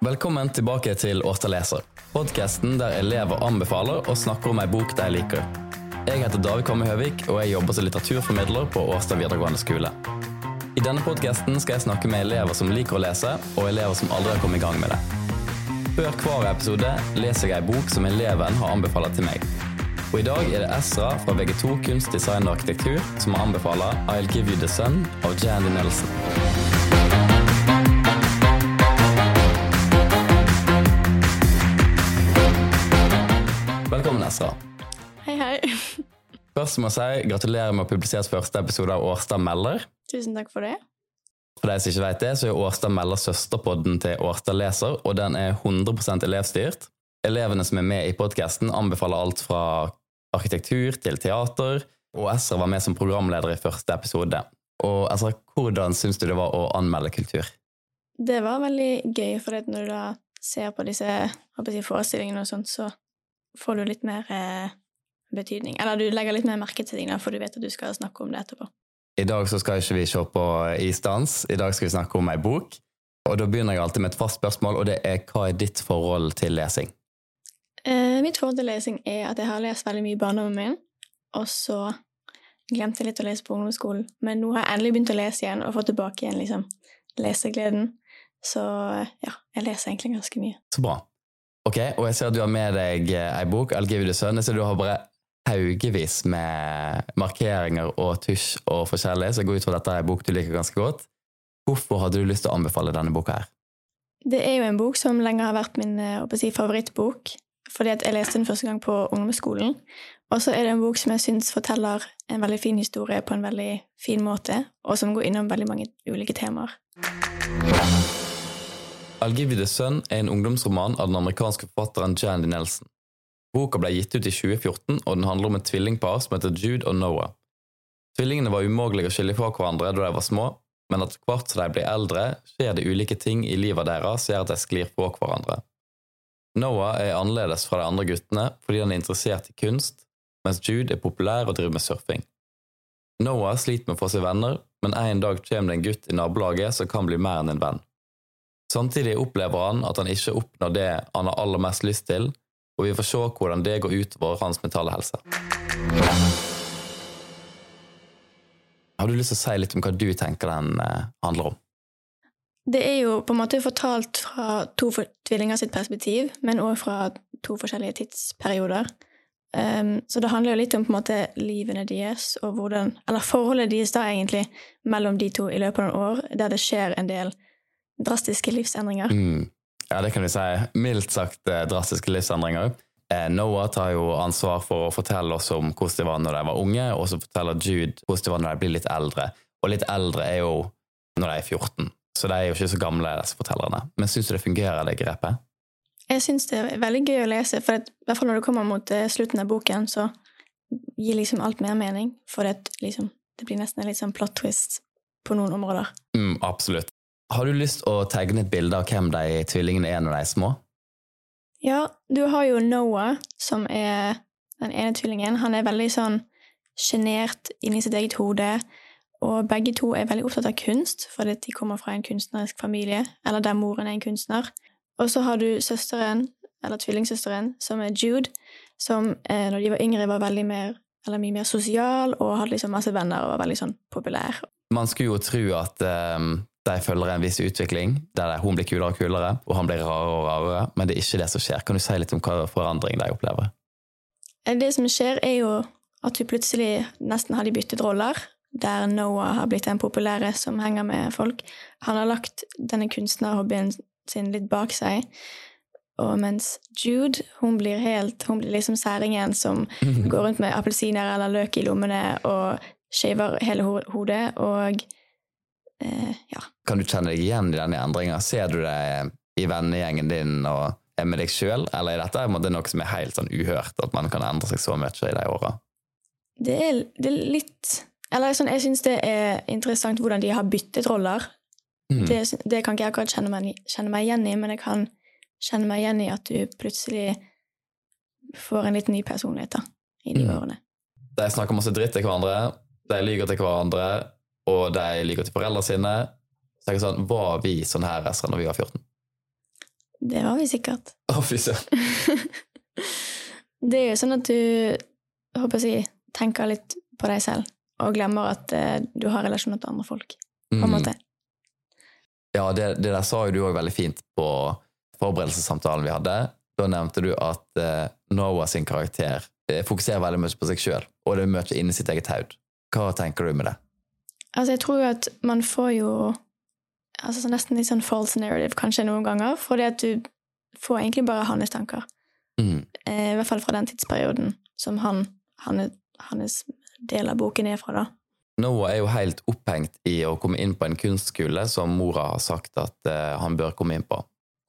Velkommen tilbake til Årstad leser, podkasten der elever anbefaler og snakker om ei bok de liker. Jeg heter David Komme Høvik, og jeg jobber som litteraturformidler på Årstad videregående skole. I denne podkasten skal jeg snakke med elever som liker å lese, og elever som aldri har kommet i gang med det. Før hver episode leser jeg ei bok som eleven har anbefalt til meg. Og I dag er det Ezra fra VG2 kunst, design og arkitektur som anbefaler I'll Give You The Sun av Jandy Nelson. Velkommen, Ezra. Hei, hei. Først må jeg si gratulerer med å publisere første episode av Årstad melder. Tusen takk for det. For de som ikke vet det, så er Årstad melder søsterpodden til Årstad leser, og den er 100 elevstyrt. Elevene som er med i podkasten, anbefaler alt fra arkitektur til teater, og Ezra var med som programleder i første episode. Og Ezra, hvordan syns du det var å anmelde kultur? Det var veldig gøy, for når du da ser på disse forestillingene og sånt, så får du litt mer eh, betydning. Eller du legger litt mer merke til ting, da, for du vet at du skal snakke om det etterpå. I dag så skal ikke vi se på isdans, i dag skal vi snakke om ei bok. Og da begynner jeg alltid med et fast spørsmål, og det er hva er ditt forhold til lesing? Eh, mitt forhold til lesing er at jeg har lest veldig mye i barndommen min, og så glemte jeg litt å lese på ungdomsskolen. Men nå har jeg endelig begynt å lese igjen, og fått tilbake igjen liksom, lesegleden. Så ja, jeg leser egentlig ganske mye. Så bra. Ok, og jeg ser at du har med deg ei bok, I'll give ser du har bare haugevis med markeringer og tusj og forskjellig, så jeg går ut fra dette er en bok du liker ganske godt. Hvorfor hadde du lyst til å anbefale denne boka her? Det er jo en bok som lenge har vært min eh, si, favorittbok, fordi jeg leste den første gang på ungdomsskolen. Og så er det en bok som jeg syns forteller en veldig fin historie på en veldig fin måte, og som går innom veldig mange ulike temaer. I'll Give You The Sun er en ungdomsroman av den amerikanske forfatteren Jandy Nelson. Boka ble gitt ut i 2014, og den handler om et tvillingpar som heter Jude og Noah. Tvillingene var umulige å skille fra hverandre da de var små, men etter hvert som de blir eldre, skjer det ulike ting i livet deres som gjør at de sklir fra hverandre. Noah er annerledes fra de andre guttene fordi han er interessert i kunst, mens Jude er populær og driver med surfing. Noah sliter med å få seg venner, men en dag kommer det en gutt i nabolaget som kan bli mer enn en venn. Samtidig opplever han at han ikke oppnår det han har aller mest lyst til, og vi får se hvordan det går utover hans mentale helse. Har du lyst til å si litt om hva du tenker den eh, handler om? Det er jo på en måte fortalt fra to tvillinger sitt perspektiv, men òg fra to forskjellige tidsperioder. Um, så det handler jo litt om på en måte livene deres, og hvordan, eller forholdet deres da egentlig mellom de to i løpet av noen år, der det skjer en del drastiske livsendringer. Mm. Ja, det kan vi si. Mildt sagt eh, drastiske livsendringer. Eh, Noah tar jo ansvar for å fortelle oss om hvordan det var når de var unge, og så forteller Jude hvordan det var når de blir litt eldre. Og litt eldre er jo når de er 14, så de er jo ikke så gamle, disse fortellerne. Men syns du det fungerer, det grepet? Jeg syns det er veldig gøy å lese, for at, i hvert fall når du kommer mot eh, slutten av boken, så gir liksom alt mer mening, for det, liksom, det blir nesten en litt sånn plot twist på noen områder. Mm, absolutt. Har du lyst å tegne et bilde av hvem de tvillingene er når de er små? Ja, du har jo Noah, som er den ene tvillingen. Han er veldig sånn sjenert inni sitt eget hode, og begge to er veldig opptatt av kunst, fordi de kommer fra en kunstnerisk familie, eller der moren er en kunstner. Og så har du søsteren, eller tvillingsøsteren, som er Jude, som eh, når de var yngre, var veldig mer, eller mye mer sosial og hadde liksom masse venner og var veldig sånn populær. Man skulle jo tro at um, de følger en viss utvikling, der hun blir kulere og kulere, og han blir rarere og rarere, men det er ikke det som skjer. Kan du si litt om hva forandring de opplever? Det som skjer, er jo at vi plutselig nesten har de byttet roller, der Noah har blitt den populære som henger med folk. Han har lagt denne kunstnerhobbyen sin litt bak seg, og mens Jude hun blir helt, hun blir liksom særingen som går rundt med appelsiner eller løk i lommene og shaver hele hodet, og eh, ja. Kan du kjenne deg igjen i denne endringa? Ser du det i vennegjengen din og er med deg sjøl, eller er dette måte, noe som er helt sånn uhørt, at man kan endre seg så mye i de åra? Det det er litt Eller sånn, jeg syns det er interessant hvordan de har byttet roller. Mm. Det, det, kan ikke jeg akkurat kjenne meg, kjenne meg igjen i, men jeg kan kjenne meg igjen i at du plutselig får en litt ny personlighet da, i de mm. årene. De snakker masse dritt til hverandre, de lyver til hverandre, og de liker til foreldrene sine. Så jeg sånn, Var vi sånn her Esra, når vi var 14? Det var vi sikkert. Å, fy søren. Det er jo sånn at du håper jeg, si, tenker litt på deg selv, og glemmer at eh, du har relasjoner til andre folk. på en Mm. måte. Ja, det, det der sa jo du òg veldig fint på forberedelsessamtalen vi hadde. Da nevnte du at uh, Noah sin karakter eh, fokuserer veldig mye på seg sjøl, og det er mye inni sitt eget haud. Hva tenker du med det? Altså, jeg tror jo at man får jo altså, nesten litt sånn false narrative kanskje noen ganger, fordi at du får egentlig bare hans tanker. Mm. Eh, I hvert fall fra den tidsperioden som han, han, hans del av boken er fra, da. Noah er jo helt opphengt i å komme inn på en kunstskole som mora har sagt at eh, han bør komme inn på.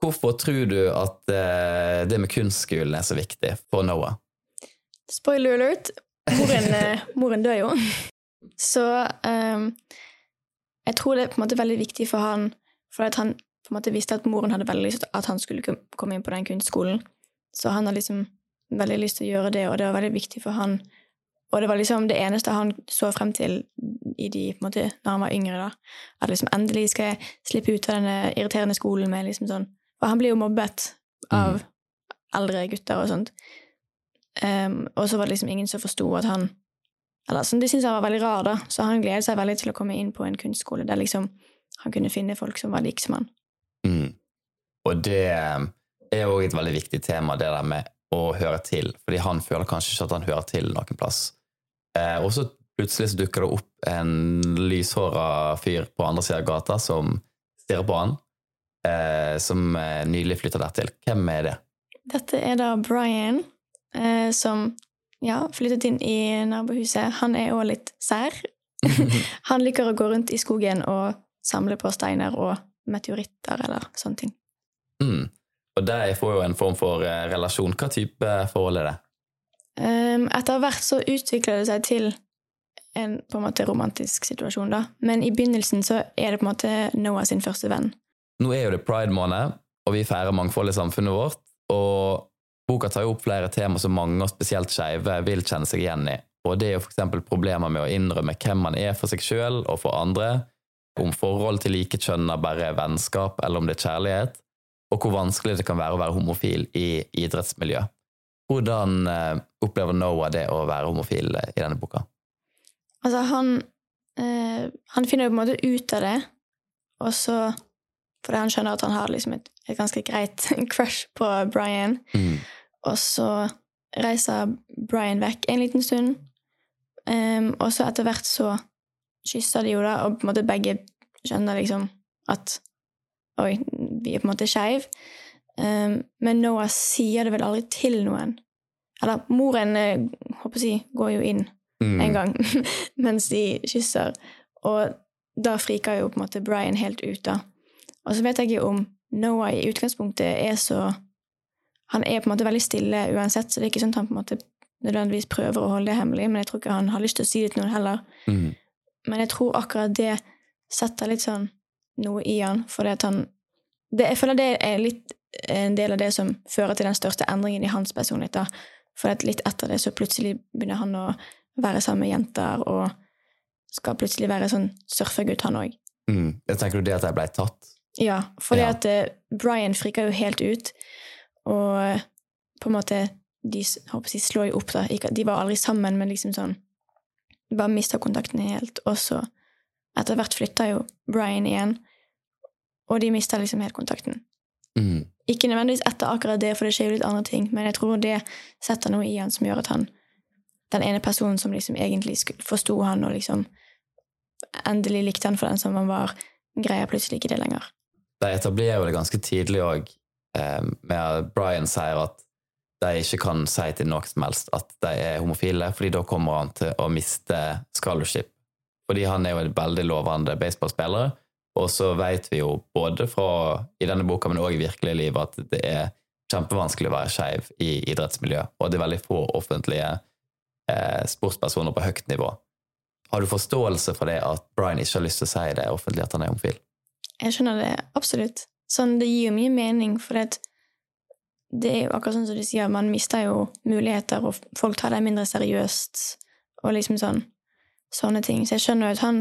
Hvorfor tror du at eh, det med kunstskolen er så viktig for Noah? Spoiler alert! Moren, eh, moren dør jo. Så um, jeg tror det er på en måte veldig viktig for han, for at han på en måte visste at moren hadde veldig lyst til at han skulle komme inn på den kunstskolen. Så han har liksom veldig lyst til å gjøre det, og det var veldig viktig for han. Og det var liksom det eneste han så frem til i de, på en måte, når han var yngre. da. At liksom endelig skal jeg slippe ut av denne irriterende skolen med liksom sånn For han blir jo mobbet av eldre gutter og sånt. Um, og så var det liksom ingen som forsto at han Eller som de syntes han var veldig rar, da. Så han gledet seg veldig til å komme inn på en kunstskole der liksom han kunne finne folk som var like som han. Mm. Og det er jo et veldig viktig tema, det der med å høre til. Fordi han føler kanskje ikke at han hører til noen plass. Eh, og så plutselig så dukker det opp en lyshåra fyr på andre sida av gata som stirrer på han, eh, som eh, nylig flytta dertil. Hvem er det? Dette er da Brian, eh, som ja, flyttet inn i nabohuset. Han er òg litt sær. han liker å gå rundt i skogen og samle på steiner og meteoritter eller sånne ting. Mm. Og der får jo en form for eh, relasjon. Hva type forhold er det? Um, etter hvert så utvikler det seg til en på en måte romantisk situasjon, da. Men i begynnelsen så er det på en måte Noah sin første venn. Nå er jo det pride-måned, og vi feirer mangfold i samfunnet vårt. Og boka tar jo opp flere tema som mange, og spesielt skeive, vil kjenne seg igjen i. Og det er jo f.eks. problemer med å innrømme hvem man er for seg sjøl og for andre, om forhold til likekjønna bare er vennskap, eller om det er kjærlighet, og hvor vanskelig det kan være å være homofil i idrettsmiljø. Hvordan eh, opplever Noah det å være homofil eh, i denne boka? Altså, han eh, Han finner jo på en måte ut av det, og så Fordi han skjønner at han har liksom et, et ganske greit crush på Brian. Mm. Og så reiser Brian vekk en liten stund. Um, og så etter hvert så kysser de jo, da, og på en måte begge skjønner liksom at Oi, vi er på en måte skeive. Um, men Noah sier det vel aldri til noen. Eller moren eh, håper jeg å si, går jo inn Mm. en gang mens de kysser. Og da friker jo på en måte Brian helt ut, da. Og så vet jeg ikke om Noah i utgangspunktet er så Han er på en måte veldig stille uansett, så det er ikke sånn at han på en måte nødvendigvis prøver å holde det hemmelig, men jeg tror ikke han har lyst til å si det til noen heller. Mm. Men jeg tror akkurat det setter litt sånn noe i han, fordi at han det, Jeg føler det er litt en del av det som fører til den største endringen i hans personlighet. da. For at litt etter det så plutselig begynner han å være sammen med jenter og skal plutselig være sånn surfegutt, han òg. Mm. Jeg tenker du det at jeg ble tatt? Ja, fordi Ja. at uh, Brian friker jo helt ut, og på en måte De håper jeg, slår jo opp, da. De var aldri sammen, men liksom sånn bare mista kontakten helt. Og så etter hvert flytta jo Brian igjen, og de mista liksom helt kontakten. Mm. Ikke nødvendigvis etter akkurat det, for det skjer jo litt andre ting, men jeg tror det setter noe i han som gjør at han Den ene personen som liksom egentlig forsto han og liksom endelig likte han for den som han var, greier plutselig ikke det lenger. De etablerer jo det ganske tidlig òg, eh, med at Brian sier at de ikke kan si til noe som helst at de er homofile, fordi da kommer han til å miste scholarship. Fordi han er jo en veldig lovende baseballspiller, og så vet vi jo både fra i denne boka, men òg i virkelig liv, at det er kjempevanskelig å være skeiv i idrettsmiljøet, og det er veldig få offentlige eh, sportspersoner på høyt nivå. Har du forståelse for det at Brian ikke har lyst til å si det offentlig at han er homofil? Jeg skjønner det absolutt. Sånn, det gir jo mye mening, for det, det er jo akkurat sånn som du sier, man mister jo muligheter, og folk tar det mindre seriøst, og liksom sånn sånne ting. Så jeg skjønner jo at han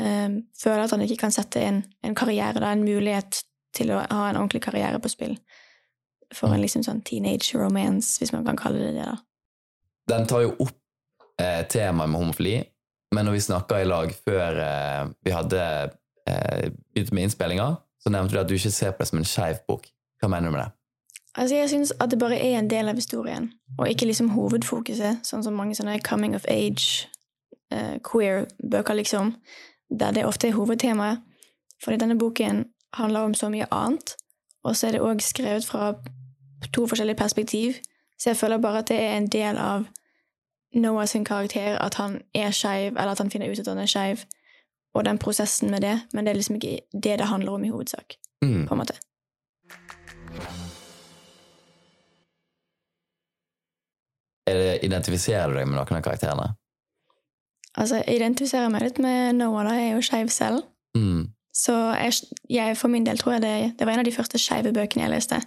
øh, føler at han ikke kan sette en, en karriere, da, en mulighet til å ha en ordentlig karriere på spill. For en liksom sånn teenage romance, hvis man kan kalle det det. da. Den tar jo opp eh, temaet med homofili, men når vi snakka i lag før eh, vi hadde eh, begynt med innspillinga, så nevnte du at du ikke ser på det som en skeiv bok. Hva mener du med det? Altså, Jeg syns at det bare er en del av historien, og ikke liksom hovedfokuset, sånn som mange sånne coming of age, uh, queer-bøker, liksom, der det ofte er hovedtemaet. Fordi denne boken handler om så mye annet, og så er det òg skrevet fra to forskjellige perspektiv. Så jeg føler bare at det er en del av Noah sin karakter at han er skeiv, eller at han finner ut at han er skeiv, og den prosessen med det, men det er liksom ikke det det handler om i hovedsak, Mm. på en måte. Er det, identifiserer du deg med noen av karakterene? Altså, jeg identifiserer meg litt med Noah, da. Jeg er jo skeiv selv. Mm. Så jeg, jeg, for min del tror jeg det, det var en av de første skeive bøkene jeg leste.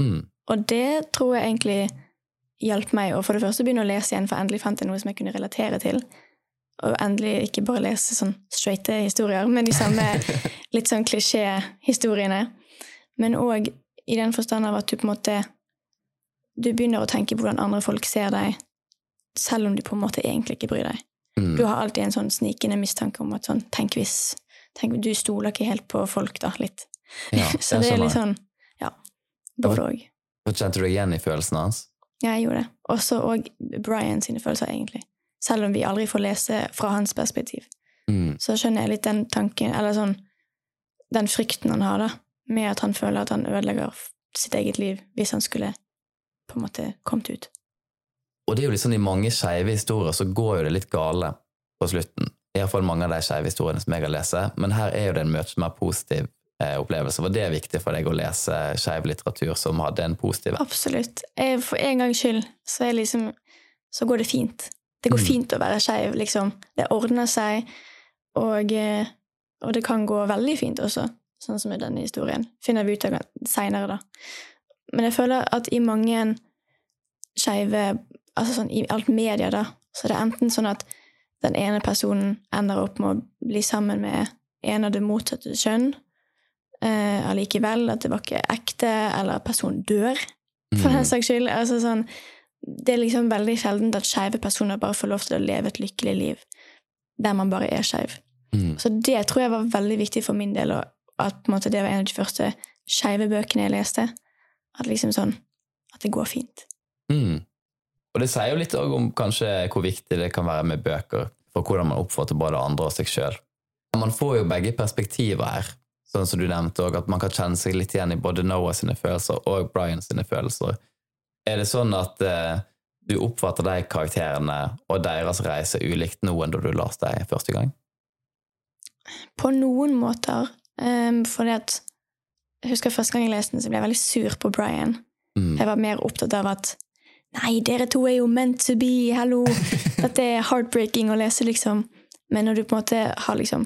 Mm. Og det tror jeg egentlig hjalp meg å for det første begynne å lese igjen, for endelig fant jeg noe som jeg kunne relatere til. Og endelig ikke bare lese sånn straighte historier, men de samme litt sånn klisjé-historiene. Men òg i den forstand av at du på en måte Du begynner å tenke på hvordan andre folk ser deg, selv om du på en måte egentlig ikke bryr deg. Mm. Du har alltid en sånn snikende mistanke om at sånn Tenk hvis tenk, Du stoler ikke helt på folk, da, litt. Ja, Så det er litt sånn Ja. Både òg. Kjente du deg igjen i følelsene hans? Ja, jeg gjorde det. Også og Brian sine følelser, egentlig. Selv om vi aldri får lese fra hans perspektiv. Mm. Så skjønner jeg litt den tanken, eller sånn Den frykten han har, da, med at han føler at han ødelegger sitt eget liv hvis han skulle på en måte kommet ut. Og det er jo sånn i mange skeive historier så går jo det litt gale på slutten. Iallfall mange av de skeive historiene som jeg har lest. Men her er jo det en mye mer positiv eh, opplevelse. Var det viktig for deg å lese skeiv litteratur som hadde en positiv Absolutt. For en gangs skyld så, liksom, så går det fint. Det går Mm. fint å være skeiv, liksom. Det ordner seg, og, eh, og det kan gå veldig fint også, sånn som i denne historien. Finner vi ut av seinere, da. Men jeg føler at i mange skeive Altså sånn i alt media, da, så er det enten sånn at den ene personen ender opp med å bli sammen med en av det motsatte kjønn, eh, allikevel, at det var ikke ekte, eller at personen dør for den Mm. saks skyld. Altså, sånn, det er liksom veldig sjeldent at skeive personer bare får lov til å leve et lykkelig liv der man bare er skeiv. Mm. Så det tror jeg var veldig viktig for min del, og at måte, det var en av de første skeive bøkene jeg leste. At liksom sånn At det går fint. Mm. Og det sier jo litt om kanskje hvor viktig det kan være med bøker for hvordan man oppfatter både andre og seg sjøl. Man får jo begge perspektiver her, sånn som du nevnte òg, at man kan kjenne seg litt igjen i både Noah sine følelser og Brian sine følelser. Er det sånn at eh, du oppfatter de karakterene og deres reise ulikt nå enn da du leste dem første gang? På noen måter. Um, fordi at Jeg husker første gang jeg leste den, så ble jeg veldig sur på Brian. Mm. Jeg var mer opptatt av at Nei, dere to er jo meant to be, hallo! Dette er heartbreaking å lese, liksom. Men når du på en måte har liksom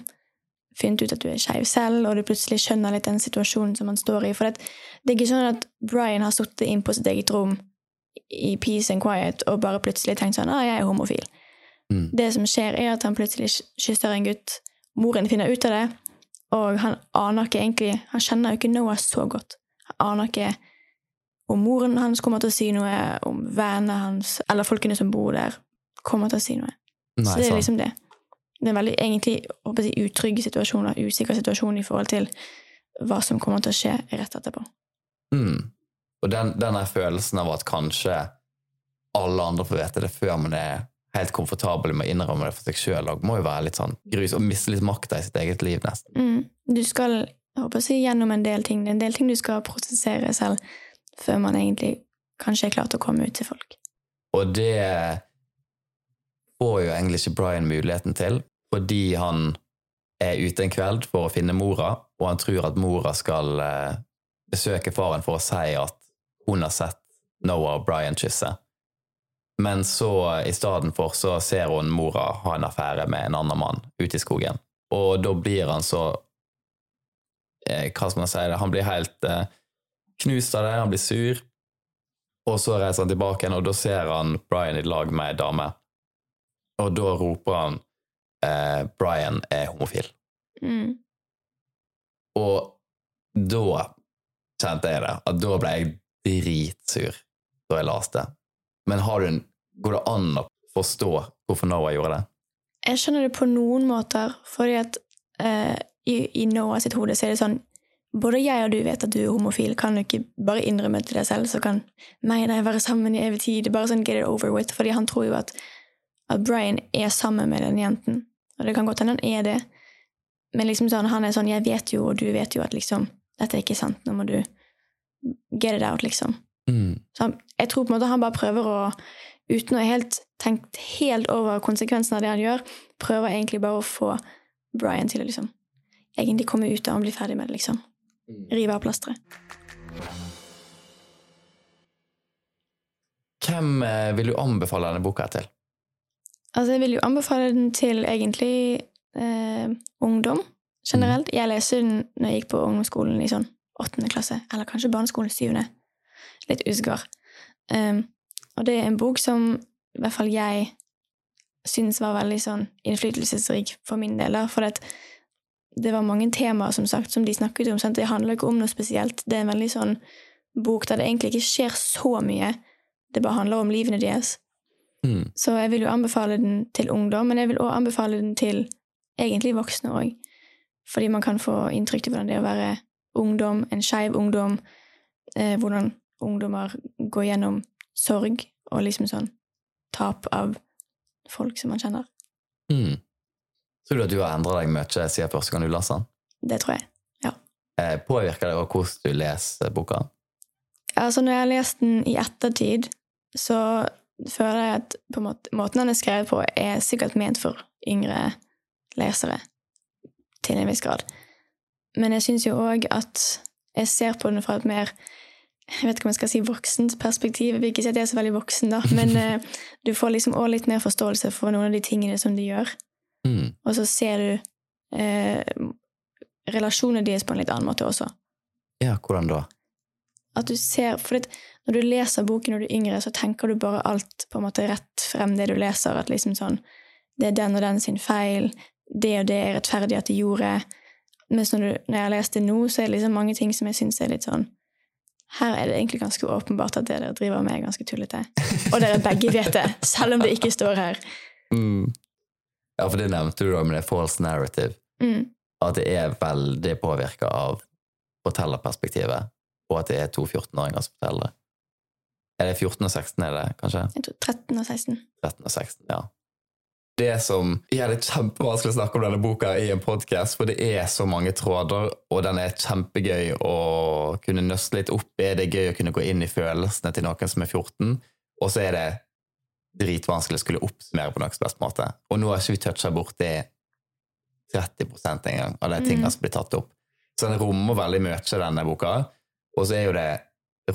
funnet ut at du er skeiv selv, og du plutselig skjønner litt den situasjonen som man står i For det, det er ikke sånn at Brian har sittet inn på sitt eget rom i peace and quiet og bare plutselig tenkt sånn ah, 'Jeg er homofil'. Mm. Det som skjer, er at han plutselig kysser en gutt. Moren finner ut av det, og han aner ikke egentlig Han kjenner jo ikke Noah så godt. Han aner ikke om moren hans kommer til å si noe, om vennene hans, eller folkene som bor der, kommer til å si noe. Nei, så det er liksom det. Det er en veldig egentlig jeg, utrygg situasjon, og usikker situasjon i forhold til hva som kommer til å skje rett etterpå. Mm. Og den, denne følelsen av at kanskje alle andre får vite det før man er helt komfortabel med å innrømme det for seg sjøl, må jo være litt sånn grus og miste litt makta i sitt eget liv, nesten. Mm. Du skal jeg håper å si, gjennom en del ting. Det er en del ting du skal prosessere selv før man egentlig kanskje er klar til å komme ut til folk. Og det får jo egentlig ikke Brian muligheten til, fordi han er ute en kveld for å finne mora, og han tror at mora skal eh, besøke faren for å si at hun har sett Noah og Brian kysse. Men så i stedet for så ser hun mora ha en affære med en annen mann ute i skogen. Og da blir han så eh, Hva skal man si? det, Han blir helt eh, knust av det, han blir sur. Og så reiser han tilbake igjen, og da ser han Brian i lag med ei dame. Og da roper han eh, 'Brian er homofil'. Mm. Og Da kjente jeg det. At da ble jeg dritsur da jeg leste. Men har du en, går det an å forstå hvorfor Noah gjorde det? Jeg skjønner det på noen måter, fordi at eh, i, i Noah sitt hode så er det sånn Både jeg og du vet at du er homofil. Kan du ikke bare innrømme til deg selv, så kan meg og deg være sammen i evig tid? Bare sånn get it over with. Fordi han tror jo at, at Brian er sammen med den jenten. Og det kan godt hende han er det, men liksom sånn, han er sånn Jeg vet jo, og du vet jo at liksom Dette er ikke sant. Nå må du get it out, liksom. Mm. Så jeg tror på en måte han bare prøver å, uten å ha helt tenkt helt over konsekvensen av det han gjør, prøver egentlig bare å få Brian til å liksom egentlig komme ut av og bli ferdig med det, liksom. Rive av plasteret. Hvem eh, vil du anbefale denne boka til? Altså, jeg vil jo anbefale den til egentlig eh, ungdom generelt. Jeg leser den når jeg gikk på ungdomsskolen i sånn åttende klasse, eller kanskje barneskolen syvende. Litt usikker. Um, og det er en bok som i hvert fall jeg syns var veldig sånn innflytelsesrik for min del. For det var mange temaer som sagt, som de snakket om. Sant? Det handler ikke om noe spesielt. Det er en veldig sånn bok der det egentlig ikke skjer så mye. Det bare handler om livene deres. Mm. Så jeg vil jo anbefale den til ungdom, men jeg vil også anbefale den til egentlig voksne òg. Fordi man kan få inntrykk av hvordan det er å være ungdom, en skeiv ungdom, eh, hvordan ungdommer går gjennom sorg og liksom sånn tap av folk som man kjenner. Mm. Tror du at du har endra deg mye siden første gang du leste den? Det tror jeg. Eh, påvirker det også hvordan du leser boka? Altså, når jeg har lest den i ettertid, så føler jeg at på måte, måten den er skrevet på, er sikkert ment for yngre lesere, til en viss grad. Men jeg syns jo òg at jeg ser på den fra et mer jeg vet ikke om jeg skal si voksent perspektiv. Jeg vil ikke si at jeg er så veldig voksen, da, men eh, du får liksom også litt mer forståelse for noen av de tingene som de gjør. Mm. Og så ser du eh, relasjonene deres på en litt annen måte også. Ja, hvordan da? At du ser, for det, Når du leser boken når du er yngre, så tenker du bare alt på en måte rett frem det du leser. At liksom sånn Det er den og den sin feil. Det og det er rettferdig at de gjorde. Mens når, du, når jeg har lest det nå, så er det liksom mange ting som jeg syns er litt sånn her er det egentlig ganske åpenbart at det dere driver med, er ganske tullete. Og dere begge vet det, selv om det ikke står her. Mm. Ja, for det nevnte du da med det false narrative. Mm. At det er veldig påvirka av fortellerperspektivet, og at det er to 14-åringer som forteller det. Er det 14 og 16, er det kanskje? Jeg tror 13 og 16. 13 og 16, ja. Det som ja, det er kjempevanskelig å snakke om denne boka i en podkast, for det er så mange tråder, og den er kjempegøy å kunne nøste litt opp i. Det er gøy å kunne gå inn i følelsene til noen som er 14, og så er det dritvanskelig å skulle oppsummere på noen best måte. Og nå har ikke vi toucha borti 30 engang av de tingene Mm. som blir tatt opp. Så den rommer veldig mye, denne boka. Og så er jo det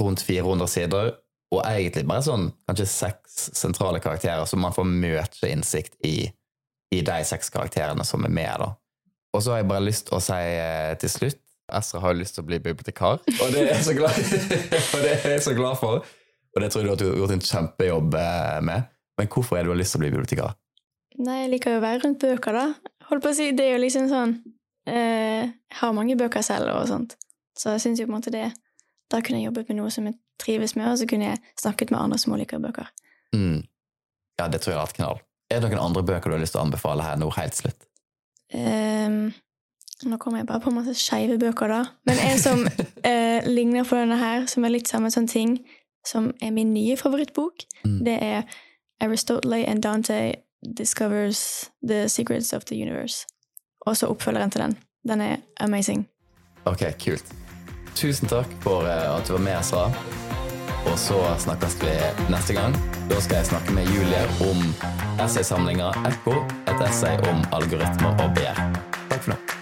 rundt 400 sider, og egentlig bare sånn kanskje seks sentrale karakterer, så man får mye innsikt i, i de seks karakterene som er med. da. Og så har jeg bare lyst til å si eh, til slutt Ezra har jo lyst til å bli bibliotekar, og det er jeg så glad, og det er jeg så glad for. Og det tror jeg du har gjort en kjempejobb eh, med. Men hvorfor er det du har lyst til å bli bibliotekar? Nei, jeg liker jo å være rundt bøker, da. Holdt på å si, Det er jo liksom sånn eh, Jeg har mange bøker selv og sånt, så jeg syns jo på en måte det Da kunne jeg jobbet med noe som jeg trives med, og så kunne jeg snakket med andre som liker bøker. Mm. Ja, det tror jeg har vært knall. Er det noen andre bøker du har lyst til å anbefale her nå helt slutt? Um, nå kommer jeg bare på masse skeive bøker, da. Men en som uh, ligner på denne her, som er litt samme sånn ting, som er min nye favorittbok, Mm. det er Aristotle and Dante Discovers the Secrets of the Universe. Og så oppfølgeren til den. Den er amazing. Ok, kult. Tusen takk for eh, at du var med, Sara. Og så snakkes vi neste gang. Da skal jeg snakke med Julie om essaysamlinga Ekko, et essay om algoritmer og begjær. Takk for nå.